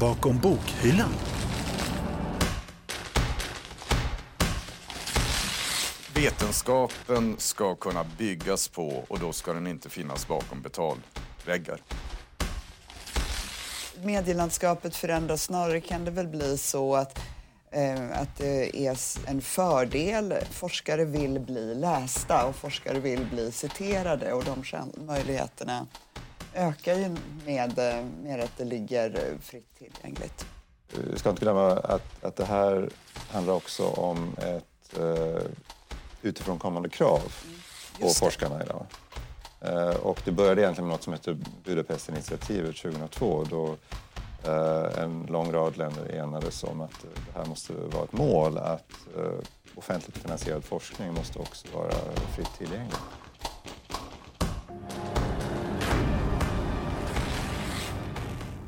bakom bokhyllan. Vetenskapen ska kunna byggas på och då ska den inte finnas bakom betalväggar. Medielandskapet förändras. Snarare kan det väl bli så att, eh, att det är en fördel. Forskare vill bli lästa och forskare vill bli citerade och de möjligheterna ökar ju med, eh, med att det ligger fritt tillgängligt. Vi ska inte glömma att, att det här handlar också om ett eh, utifrån kommande krav mm, på forskarna idag. Eh, och det började egentligen med något som heter Budapestinitiativet 2002 då eh, en lång rad länder enades om att det här måste vara ett mål att eh, offentligt finansierad forskning måste också vara fritt tillgänglig.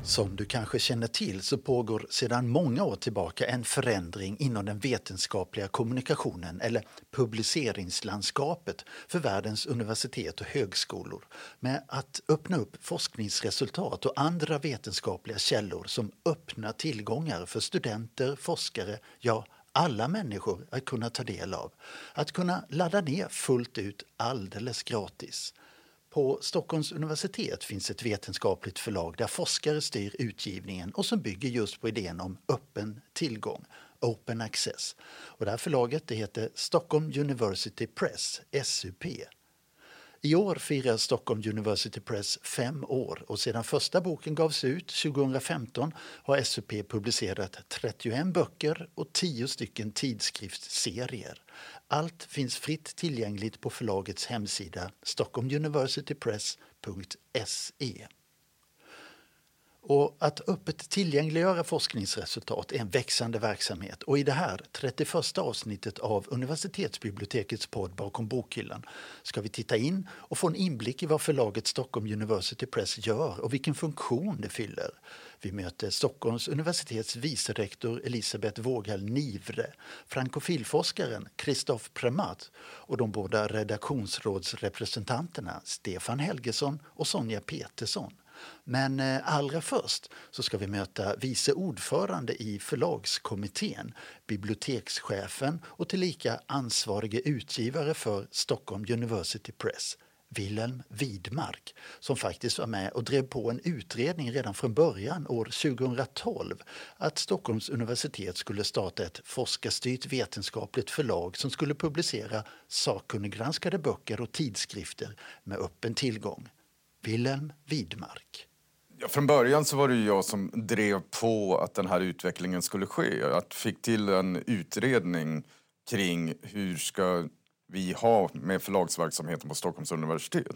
Som du kanske känner till så pågår sedan många år tillbaka en förändring inom den vetenskapliga kommunikationen eller publiceringslandskapet för världens universitet och högskolor med att öppna upp forskningsresultat och andra vetenskapliga källor som öppna tillgångar för studenter, forskare, ja alla människor att kunna ta del av. Att kunna ladda ner fullt ut alldeles gratis. På Stockholms universitet finns ett vetenskapligt förlag där forskare styr utgivningen och som bygger just på idén om öppen tillgång, open access. Och det här förlaget det heter Stockholm University Press, SUP. I år firar Stockholm University Press fem år och sedan första boken gavs ut 2015 har SUP publicerat 31 böcker och 10 stycken tidskriftsserier. Allt finns fritt tillgängligt på förlagets hemsida stockholmuniversitypress.se. Och att öppet tillgängliggöra forskningsresultat är en växande verksamhet och i det här 31 avsnittet av universitetsbibliotekets podd Bakom bokhyllan ska vi titta in och få en inblick i vad förlaget Stockholm University Press gör och vilken funktion det fyller. Vi möter Stockholms universitets vice rektor Elisabeth Våghall Nivre, frankofilforskaren Christoph Premat och de båda redaktionsrådsrepresentanterna Stefan Helgesson och Sonja Petersson. Men eh, allra först så ska vi möta vice ordförande i förlagskommittén, bibliotekschefen och tillika ansvarige utgivare för Stockholm University Press, Wilhelm Widmark som faktiskt var med och drev på en utredning redan från början år 2012 att Stockholms universitet skulle starta ett forskarstyrt vetenskapligt förlag som skulle publicera sakkunniggranskade böcker och tidskrifter med öppen tillgång. Wilhelm Widmark. Ja, från början så var det jag som drev på att den här utvecklingen skulle ske. Att fick till en utredning kring hur ska vi ha med förlagsverksamheten på Stockholms universitet.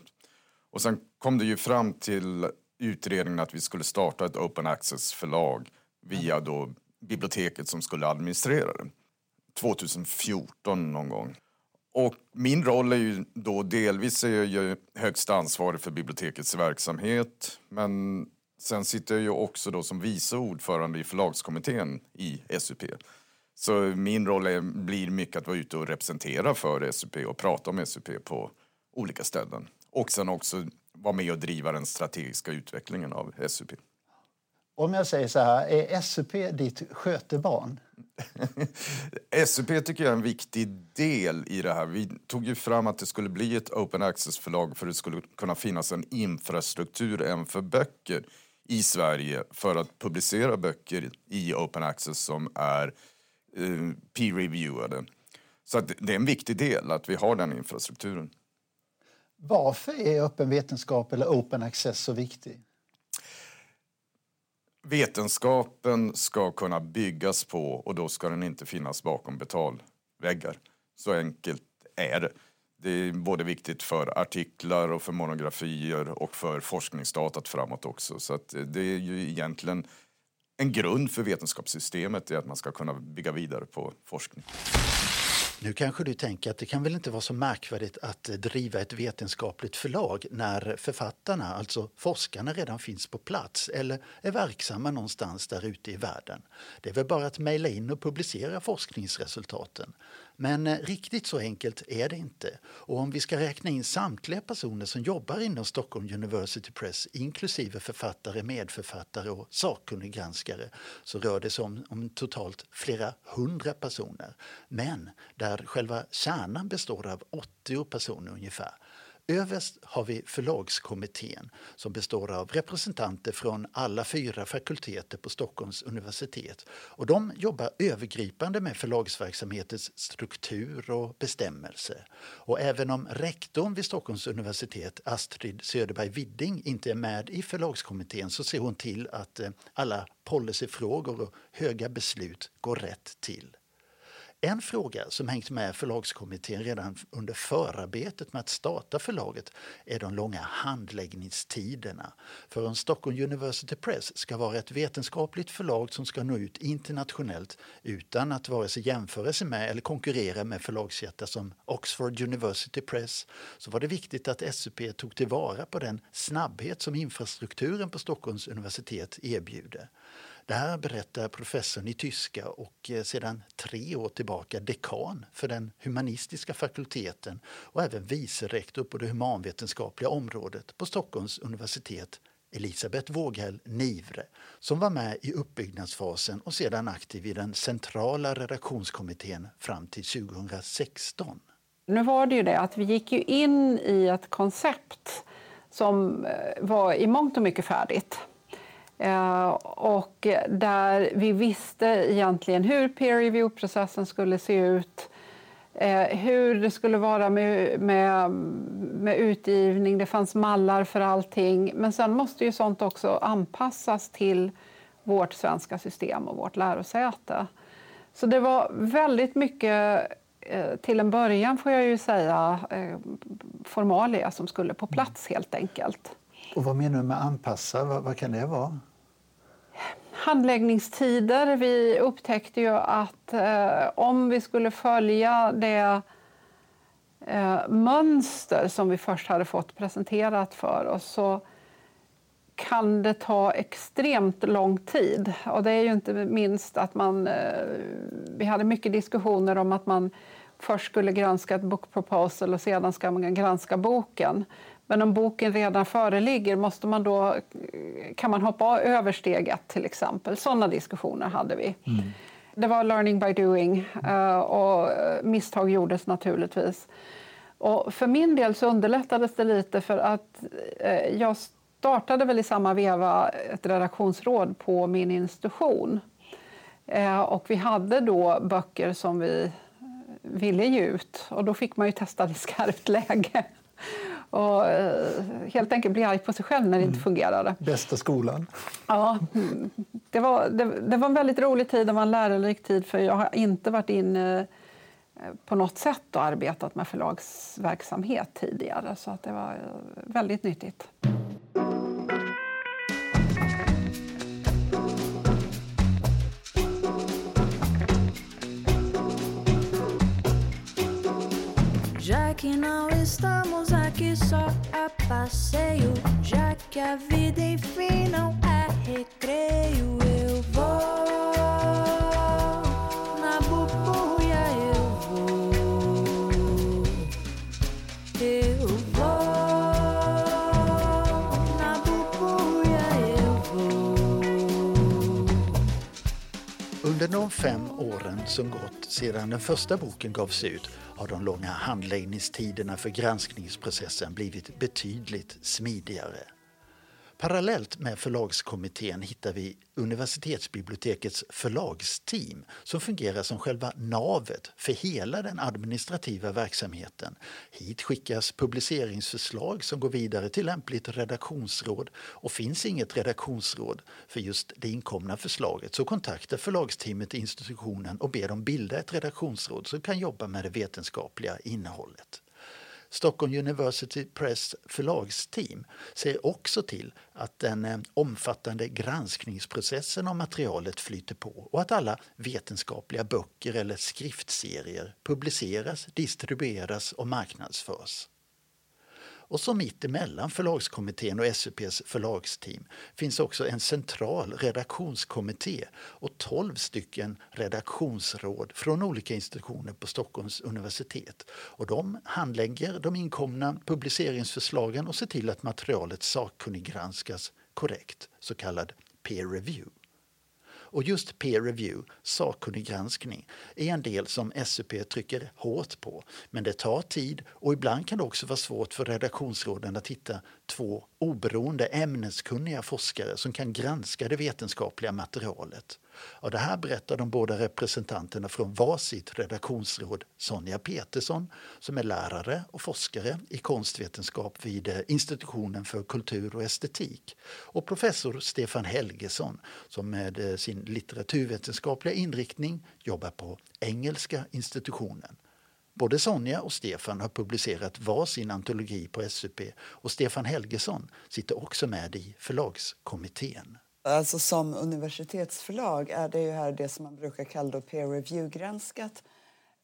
Och sen kom det ju fram till utredningen att vi skulle starta ett open access-förlag via då biblioteket som skulle administrera det. 2014 någon gång. Och min roll är ju då delvis är jag ju högst ansvarig för bibliotekets verksamhet men sen sitter jag ju också då som vice ordförande i förlagskommittén i SUP. Så min roll är, blir mycket att vara ute och representera för SUP och prata om SUP på olika ställen. Och sen också vara med och driva den strategiska utvecklingen av SUP. Om jag säger så här, är SUP ditt skötebarn? SUP tycker jag är en viktig del i det här. Vi tog ju fram att det skulle bli ett open access-förlag för det skulle kunna finnas en infrastruktur även för böcker i Sverige för att publicera böcker i open access som är eh, peer-reviewade. Så det är en viktig del att vi har den infrastrukturen. Varför är öppen vetenskap eller open access så viktig? Vetenskapen ska kunna byggas på och då ska den inte finnas bakom betalväggar. Så enkelt är det. Det är både viktigt för artiklar och för monografier och för forskningsdatat framåt också. Så att det är ju egentligen en grund för vetenskapssystemet är att man ska kunna bygga vidare på forskning. Nu kanske du tänker att det kan väl inte vara så märkvärdigt att eh, driva ett vetenskapligt förlag när författarna, alltså forskarna, redan finns på plats eller är verksamma någonstans där ute i världen. Det är väl bara att mejla in och publicera forskningsresultaten. Men eh, riktigt så enkelt är det inte. Och om vi ska räkna in samtliga personer som jobbar inom Stockholm University Press, inklusive författare, medförfattare och sakkunniggranskare, så rör det sig om, om totalt flera hundra personer. Men där själva kärnan består av 80 personer ungefär. Överst har vi förlagskommittén som består av representanter från alla fyra fakulteter på Stockholms universitet. Och de jobbar övergripande med förlagsverksamhetens struktur och bestämmelser. Och även om rektorn vid Stockholms universitet, Astrid Söderberg Widding, inte är med i förlagskommittén så ser hon till att eh, alla policyfrågor och höga beslut går rätt till. En fråga som hängt med förlagskommittén redan under förarbetet med att starta förlaget är de långa handläggningstiderna. För om Stockholm University Press ska vara ett vetenskapligt förlag som ska nå ut internationellt utan att vare sig jämföra sig med eller konkurrera med förlagsjättar som Oxford University Press så var det viktigt att SUP tog tillvara på den snabbhet som infrastrukturen på Stockholms universitet erbjuder. Det här berättar professorn i tyska och eh, sedan tre år tillbaka dekan för den humanistiska fakulteten och även vice rektor på det humanvetenskapliga området på Stockholms universitet Elisabeth Våghäll Nivre som var med i uppbyggnadsfasen och sedan aktiv i den centrala redaktionskommittén fram till 2016. Nu var det ju det att vi gick ju in i ett koncept som eh, var i mångt och mycket färdigt. Eh, och där vi visste egentligen hur peer review-processen skulle se ut eh, hur det skulle vara med, med, med, utgivning. Det fanns mallar för allting. Men sen måste ju sånt också anpassas till vårt svenska system och vårt lärosäte. Så det var väldigt mycket, eh, till en början får jag ju säga, formalia som skulle på plats helt enkelt. Och vad menar du med anpassa? Vad, vad kan det vara? Handläggningstider. Vi upptäckte ju att eh, om vi skulle följa det eh, mönster som vi först hade fått presenterat för oss så kan det ta extremt lång tid. Och det är ju inte minst att man... Eh, vi hade mycket diskussioner om att man först skulle granska ett book proposal och sedan ska man granska boken. Men om boken redan föreligger, måste man då, kan man hoppa över steg ett till exempel? Sådana diskussioner hade vi. Mm. Det var learning by doing eh, och misstag gjordes naturligtvis. Och för min del så underlättades det lite för att eh, jag startade väl i samma veva ett redaktionsråd på min institution. Eh, och vi hade då böcker som vi ville ge ut och då fick man ju testa i skarpt läge och eh, helt enkelt bli arg på sig själv när det inte mm. fungerade. Bästa skolan. Ja, det var, det, det, var en väldigt rolig tid, det var en lärorik tid för jag har inte varit inne eh, på något sätt och arbetat med förlagsverksamhet tidigare så att det var eh, väldigt nyttigt. Já que não estamos aqui só a passeio, já que a vida enfim não é recreio, Under de fem åren som gått sedan den första boken gavs ut har de långa handläggningstiderna för granskningsprocessen blivit betydligt smidigare. Parallellt med förlagskommittén hittar vi universitetsbibliotekets förlagsteam som fungerar som själva navet för hela den administrativa verksamheten. Hit skickas publiceringsförslag som går vidare till lämpligt redaktionsråd och finns inget redaktionsråd för just det inkomna förslaget så kontaktar förlagsteamet institutionen och ber dem bilda ett redaktionsråd som kan jobba med det vetenskapliga innehållet. Stockholm University Press förlagsteam ser också till att den eh, omfattande granskningsprocessen av materialet flyter på och att alla vetenskapliga böcker eller skriftserier publiceras, distribueras och marknadsförs. Och så mitt emellan förlagskommittén och SUPs förlagsteam finns också en central redaktionskommitté och 12 stycken redaktionsråd från olika institutioner på Stockholms universitet. Och de handlägger de inkomna publiceringsförslagen och ser till att materialet sakkunniggranskas korrekt, så kallad peer review. Och just peer review, sakkunnig granskning, är en del som SUP trycker hårt på. Men det tar tid och ibland kan det också vara svårt för redaktionsråden att hitta två oberoende ämneskunniga forskare som kan granska det vetenskapliga materialet. Och det här berättar de båda representanterna från varsitt redaktionsråd Sonja Petersson som är lärare och forskare i konstvetenskap vid eh, institutionen för kultur och estetik och professor Stefan Helgesson som med eh, sin litteraturvetenskapliga inriktning jobbar på Engelska institutionen. Både Sonja och Stefan har publicerat var sin antologi på SUP och Stefan Helgesson sitter också med i förlagskommittén. Alltså som universitetsförlag är det ju här det som man brukar kalla peer review-granskat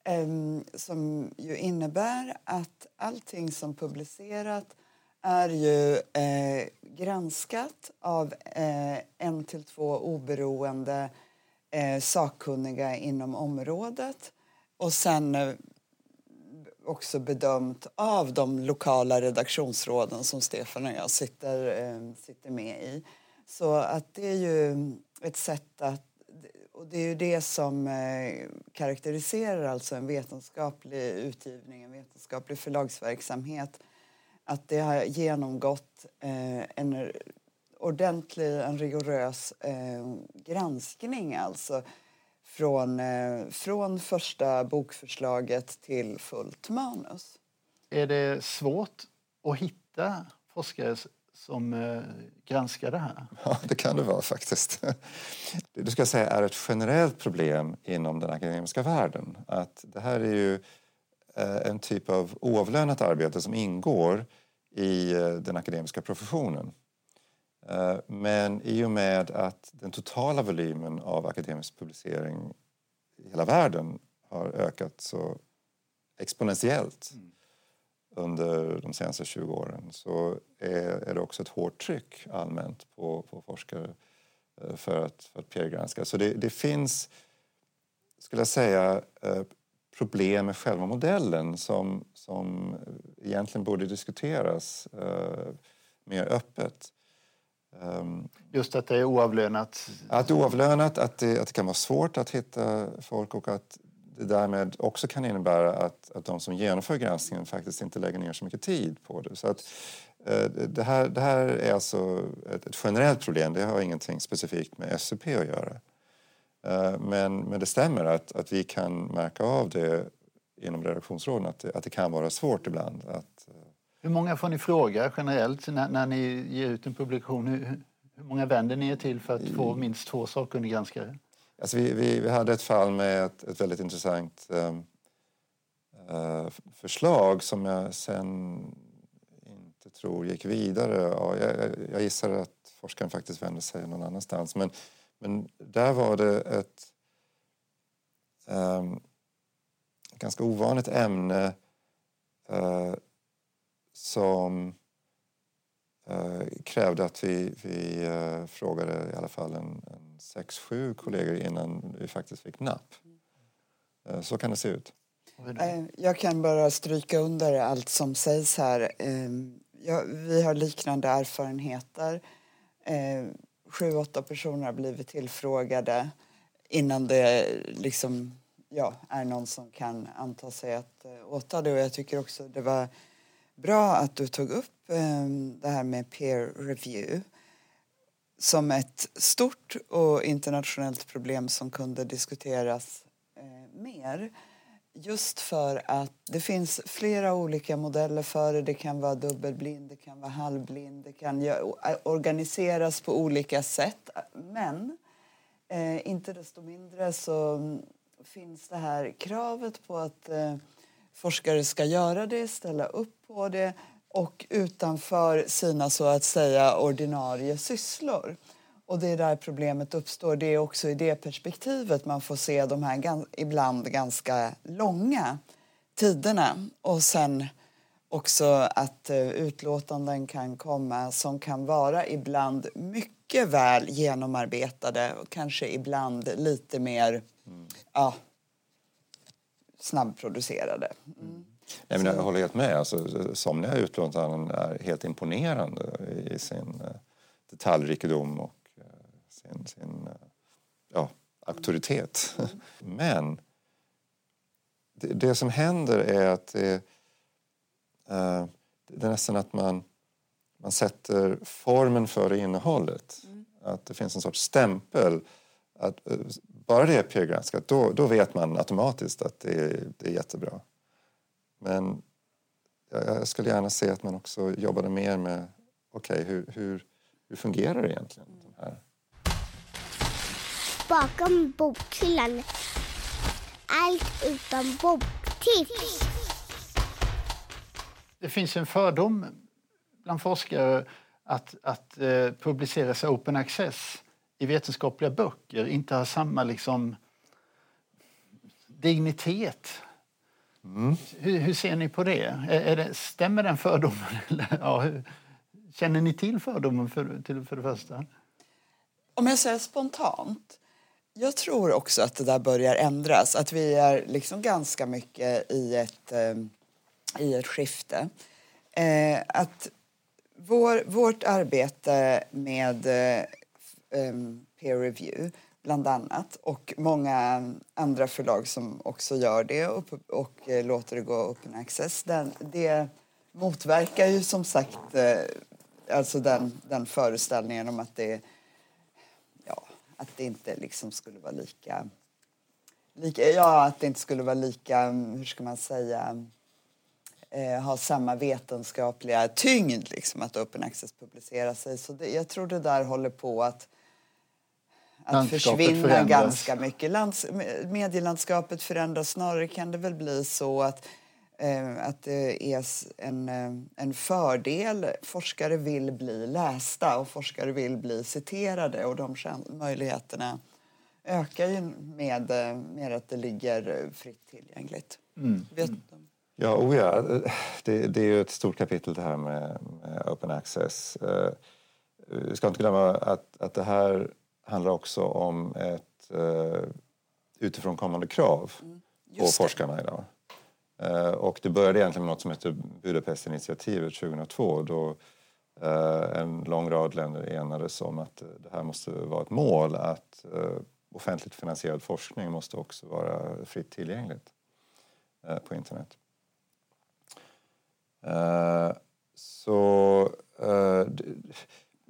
ehm, som ju innebär att allting som publicerat är ju eh, granskat av eh, en till två oberoende eh, sakkunniga inom området och sen eh, också bedömt av de lokala redaktionsråden som Stefan och jag sitter, ehm, sitter med i. Så att det är ju ett sätt att och det är ju det som eh, karaktäriserar alltså en vetenskaplig utgivning, en vetenskaplig förlagsverksamhet. Att det har genomgått eh, en ordentlig, en rigorös eh, granskning alltså från, eh, från första bokförslaget till fullt manus. Är det svårt att hitta forskare som eh, granskar det här? Ja, det kan det vara faktiskt. Det du ska säga är ett generellt problem inom den akademiska världen. Att det här är ju eh, en typ av oavlönat arbete som ingår i eh, den akademiska professionen. Men i och med att den totala volymen av akademisk publicering i hela världen har ökat så exponentiellt mm under de senaste 20 åren så är, är det också ett hårt tryck allmänt på, på forskare eh, för att, för att peergranska. Så det, det finns, skulle jag säga, eh, problem med själva modellen som, som egentligen borde diskuteras uh, mer öppet. Um, Just att det är oavlönat? Att det är oavlönat, att det, att det kan vara svårt att hitta folk och att det därmed också kan innebära att, att de som genomför granskningen faktiskt inte lägger ner så mycket tid på det. Så att, eh, det, här, det här är alltså ett, ett, generellt problem, det har ingenting specifikt med SUP att göra. Eh, men, men det stämmer att, att vi kan märka av det inom redaktionsråden att det, att det kan vara svårt ibland. Att, eh, hur många får ni fråga generellt när, när ni ger ut en publikation? Hur, hur många vänder ni er till för att få minst två sakkunniggranskare? Alltså vi, vi, vi, hade ett fall med ett, ett väldigt intressant um, förslag som jag sen inte tror gick vidare. Ja, jag, jag gissar att forskaren faktiskt vände sig någon annanstans. Men, men där var det ett um, ganska ovanligt ämne uh, som krävde att vi, vi uh, frågade i alla fall en, en sex, sju kollegor innan vi faktiskt fick napp. Eh, så kan det se ut. Eh, jag kan bara stryka under allt som sägs här. Eh, vi har liknande erfarenheter. Sju, åtta personer har blivit tillfrågade innan det liksom, ja, är någon som kan anta sig att åta det. Och jag tycker också det var bra att du tog upp ehm, det här med peer review som ett stort och internationellt problem som kunde diskuteras eh, mer. Just för att det finns flera olika modeller för det. Det kan vara dubbelblind, det kan vara halvblind, det kan organiseras på olika sätt. Men eh, inte desto mindre så mm, finns det här kravet på att eh, forskare ska göra det, ställa upp på det och utanför sina så att säga ordinarie sysslor. Och det är där problemet uppstår. Det är också i det perspektivet man får se de här ibland ganska långa tiderna. Och sen också att eh, utlåtanden kan komma som kan vara ibland mycket väl genomarbetade och kanske ibland lite mer mm. ja, snabbproducerade. Mm. Nej, men jag håller helt med. Alltså, somliga utlåtanden är helt imponerande i sin uh, detaljrikedom och uh, sin, sin uh, ja, auktoritet. Mm. men det, det, som händer är att det, det är nästan att man, man sätter formen före innehållet. Mm. Att det finns en sorts stämpel. Att, bara det är peergranskat, då, då vet man automatiskt att det är, det är jättebra. Men jag skulle gärna se att man också jobbade mer med okej, okay, hur, hur, hur fungerar det egentligen? De här? Bakom bokhyllan. Allt utom boktips. Det finns en fördom bland forskare att, att eh, publicera sig open access i vetenskapliga böcker inte har samma liksom, dignitet Mm. Hur, hur, ser ni på det? Är, är det stämmer den fördomen? ja, hur, känner ni till fördomen för, till, för det första? Om jag säger spontant. Jag tror också att det där börjar ändras. Att vi är liksom ganska mycket i ett, eh, i ett skifte. Eh, att vår, vårt arbete med eh, Ehm, peer review bland annat och många andra förlag som också gör det och, och eh, låter det gå open access. Den, det motverkar ju som sagt eh, alltså den, den föreställningen om att det, ja, att det inte liksom skulle vara lika, lika... Ja, att det inte skulle vara lika, hur ska man säga eh, ha samma vetenskapliga tyngd liksom, att open access publicerar sig. Så det, jag tror det där håller på att att försvinna förändras. ganska mycket. Lands, medielandskapet förändras. Snarare kan det väl bli så att, eh, att det är en, eh, en fördel. Forskare vill bli lästa och forskare vill bli citerade och de möjligheterna ökar ju med, eh, med att det ligger fritt tillgängligt. Mm. Vet, Ja, oh ja. Det, det, är ju ett stort kapitel det här med, med open access. Uh, vi ska inte glömma att, att det här handlar också om ett uh, utifrån kommande krav mm. på det. forskarna idag. Uh, och det började egentligen med något som heter Budapestinitiativet 2002 då uh, en lång rad länder enades om att det här måste vara ett mål att offentligt finansierad forskning måste också vara fritt tillgängligt på internet. Så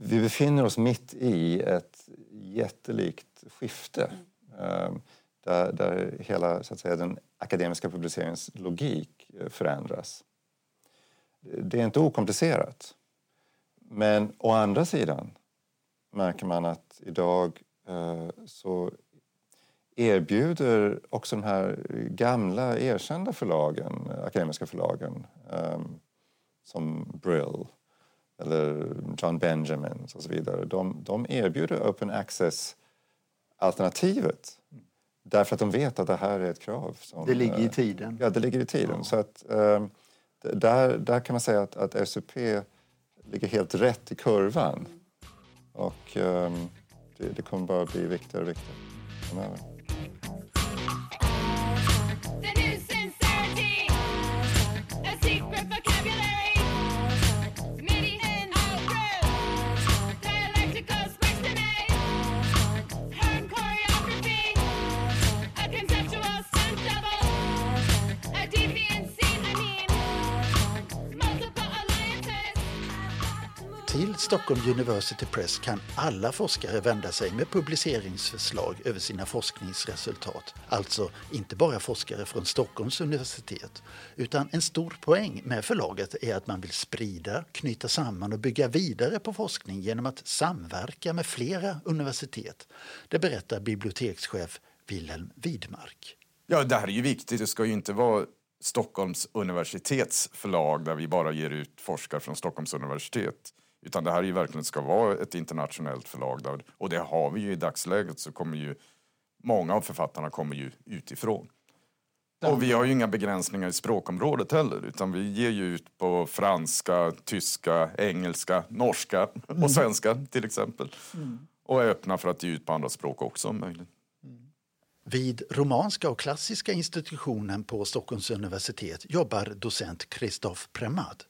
vi befinner oss mitt i ett jättelikt skifte mm. där, där hela så att säga, den akademiska publiceringens logik eh, förändras. Det är inte okomplicerat. Men å andra sidan märker man att idag eh, så erbjuder också de här gamla erkända förlagen, akademiska förlagen som Brill eller John Benjamin och så vidare. De, de erbjuder open access-alternativet därför att de vet att det här är ett krav. Som, det ligger i eh, tiden. Ja, det ligger i tiden. Ja. Så att, um, där, där kan man säga att, att SUP ligger helt rätt i kurvan. Och um, det, det kommer bara bli viktigare och viktigare framöver. Stockholm University Press kan alla forskare vända sig med publiceringsförslag över sina forskningsresultat. Alltså inte bara forskare från Stockholms universitet. Utan en stor poäng med förlaget är att man vill sprida, knyta samman och bygga vidare på forskning genom att samverka med flera universitet. Det berättar bibliotekschef Wilhelm Widmark. Ja, det här är ju viktigt. Det ska ju inte vara Stockholms universitets förlag där vi bara ger ut forskare från Stockholms universitet. Utan det här ju verkligen ska vara ett internationellt förlag. Där, och det har vi ju i dagsläget så kommer ju många av författarna kommer ju utifrån. Och vi har ju inga begränsningar i språkområdet heller utan vi ger ju ut på franska, tyska, engelska, norska och mm. svenska till exempel. Mm. Och är öppna för att ge ut på andra språk också om möjligt. Vid Romanska och klassiska institutionen på Stockholms universitet jobbar docent Christophe Premat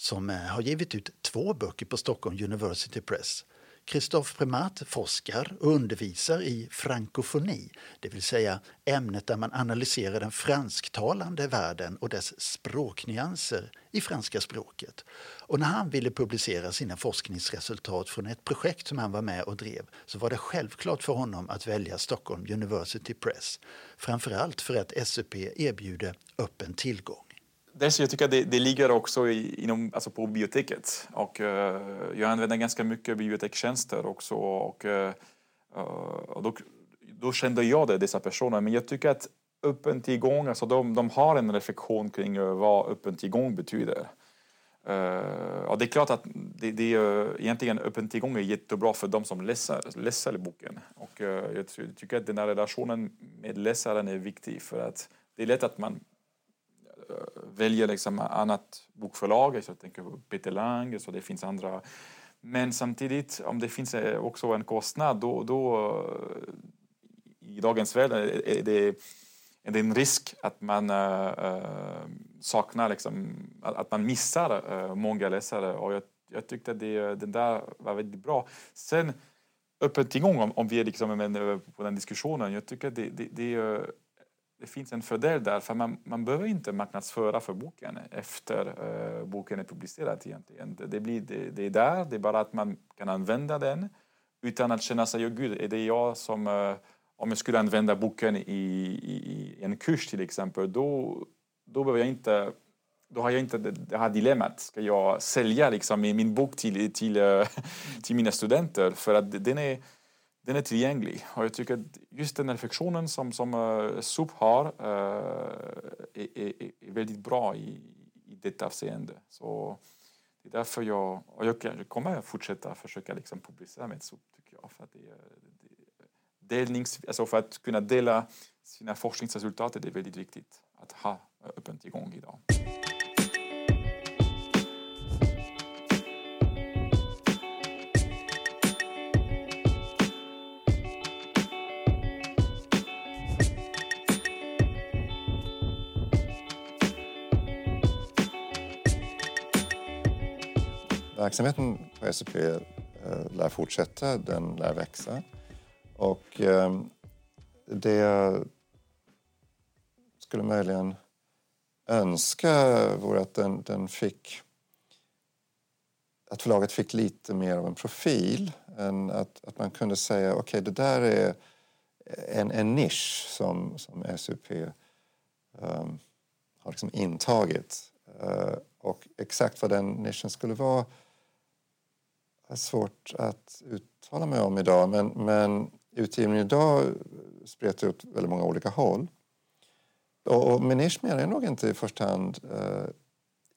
som eh, har givit ut två böcker på Stockholm University Press. Christophe Premat forskar och undervisar i frankofoni, det vill säga ämnet där man analyserar den fransktalande världen och dess språknyanser i franska språket. Och när han ville publicera sina forskningsresultat från ett projekt som han var med och drev så var det självklart för honom att välja Stockholm University Press. Framförallt för att SUP erbjuder öppen tillgång. Dels jag tycker att det, det ligger också i, inom, alltså på biblioteket. Och, uh, jag använder ganska mycket bibliotekstjänster också. Och, uh, och då, då kände jag det, dessa personer. Men jag tycker att öppen tillgång, alltså de, de har en reflektion kring vad öppen tillgång betyder. Uh, och det är klart att det, det är, egentligen öppen tillgång är jättebra för de som läser, läser boken. Och uh, jag tycker att den här relationen med läsaren är viktig för att det är lätt att man Eh, väljer liksom annat bokförlag, jag tänker på Peter Lang, så det finns andra. Men samtidigt, om det finns eh, också en kostnad, då, då eh, i dagens värld är det, är det en risk att man äh, saknar, liksom, att man missar äh, många läsare. Och jag, jag tyckte att det, den där var väldigt bra. Sen öppen tillgång, om, om vi är liksom med på den diskussionen, jag tycker att det, det, det det finns en fördel där, för man, man behöver inte marknadsföra för boken efter uh, boken är publicerad egentligen. Det, blir, det, det, är där, det är bara att man kan använda den utan att känna sig, oh, gud, är det jag som, uh, om jag skulle använda boken i, i, i, en kurs till exempel, då, då behöver jag inte då har jag inte det här dilemmat. Ska jag sälja liksom min bok till, till, uh, till mina studenter? För att den är den är tillgänglig. Och jag tycker att just den reflektionen som, som eh, uh, SUP har uh, är, är, är, väldigt bra i, i detta avseende. Så det är därför jag, och jag kommer fortsätta försöka liksom publicera med SUP tycker jag. För att, det, det, delnings, alltså för att kunna dela sina forskningsresultat är det väldigt viktigt att ha öppen tillgång idag. Verksamheten på SUP eh, lär fortsätta, den lär växa. Och ehm, det jag skulle möjligen önska vore att den, den fick att förlaget fick lite mer av en profil. Än att, att man kunde säga okej, okay, det där är en, en nisch som, som SUP um, ehm, har liksom intagit. Uh, och exakt vad den nischen skulle vara är svårt att uttala mig om idag men, men utgivningen idag spretar åt väldigt många olika håll. Och, och Menish menar jag nog inte i första hand eh,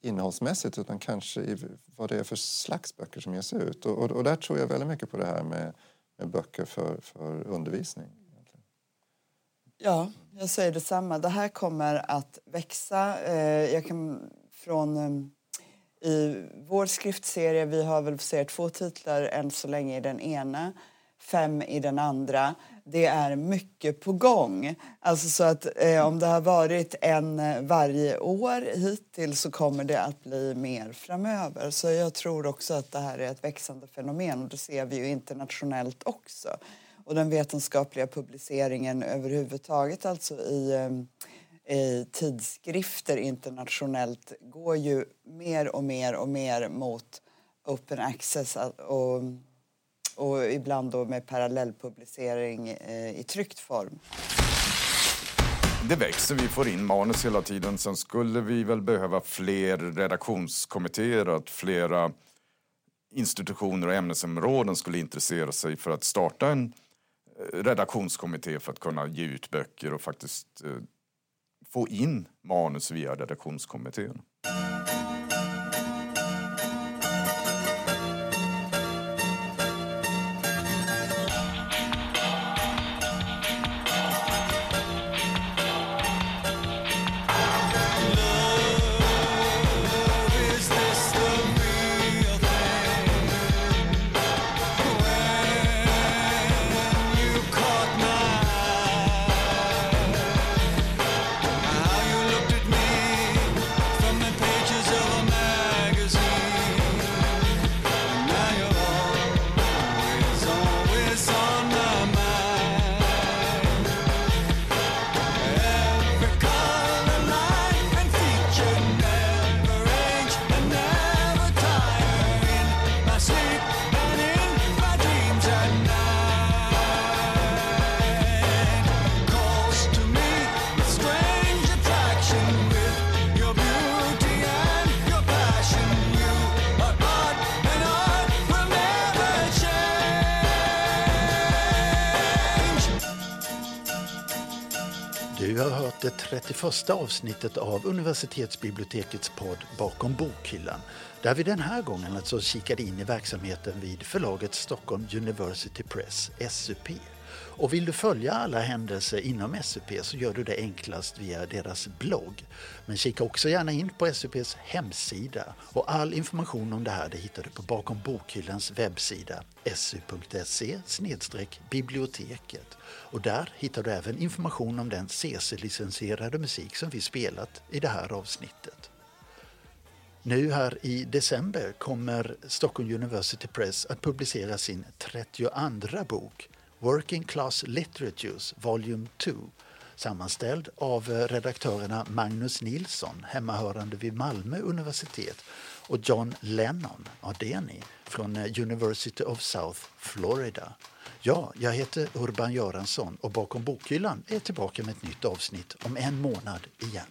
innehållsmässigt utan kanske i vad det är för slags böcker som ges ut. Och, och, och där tror jag väldigt mycket på det här med, med böcker för, för undervisning. Ja, jag säger detsamma. Det här kommer att växa. Eh, jag kan från eh, i vår skriftserie, vi har väl ser två titlar än så länge i den ena, fem i den andra. Det är mycket på gång. Alltså så att eh, om det har varit en eh, varje år hittills så kommer det att bli mer framöver. Så jag tror också att det här är ett växande fenomen och det ser vi ju internationellt också. Och den vetenskapliga publiceringen överhuvudtaget alltså i eh, i tidskrifter internationellt går ju mer och mer och mer mot open access och, och ibland då med parallellpublicering eh, i tryckt form. Det växer, vi får in manus hela tiden. Sen skulle vi väl behöva fler redaktionskommittéer, att flera institutioner och ämnesområden skulle intressera sig för att starta en eh, redaktionskommitté för att kunna ge ut böcker och faktiskt eh, få in manus via redaktionskommittén. Det 31 avsnittet av universitetsbibliotekets podd Bakom bokhyllan där vi den här gången alltså kikade in i verksamheten vid förlaget Stockholm University Press, SUP. Och vill du följa alla händelser inom SUP så gör du det enklast via deras blogg. Men kika också gärna in på SUPs hemsida och all information om det här det hittar du på Bakom bokhyllans webbsida su.se biblioteket. Och där hittar du även information om den CC-licensierade musik som vi spelat i det här avsnittet. Nu här i december kommer Stockholm University Press att publicera sin 32 bok Working Class Literatures Volume 2 sammanställd av eh, redaktörerna Magnus Nilsson, hemmahörande vid Malmö universitet och John Lennon, Adeni, från eh, University of South Florida. Ja, jag heter Urban Göransson och bakom bokhyllan är tillbaka med ett nytt avsnitt om en månad igen.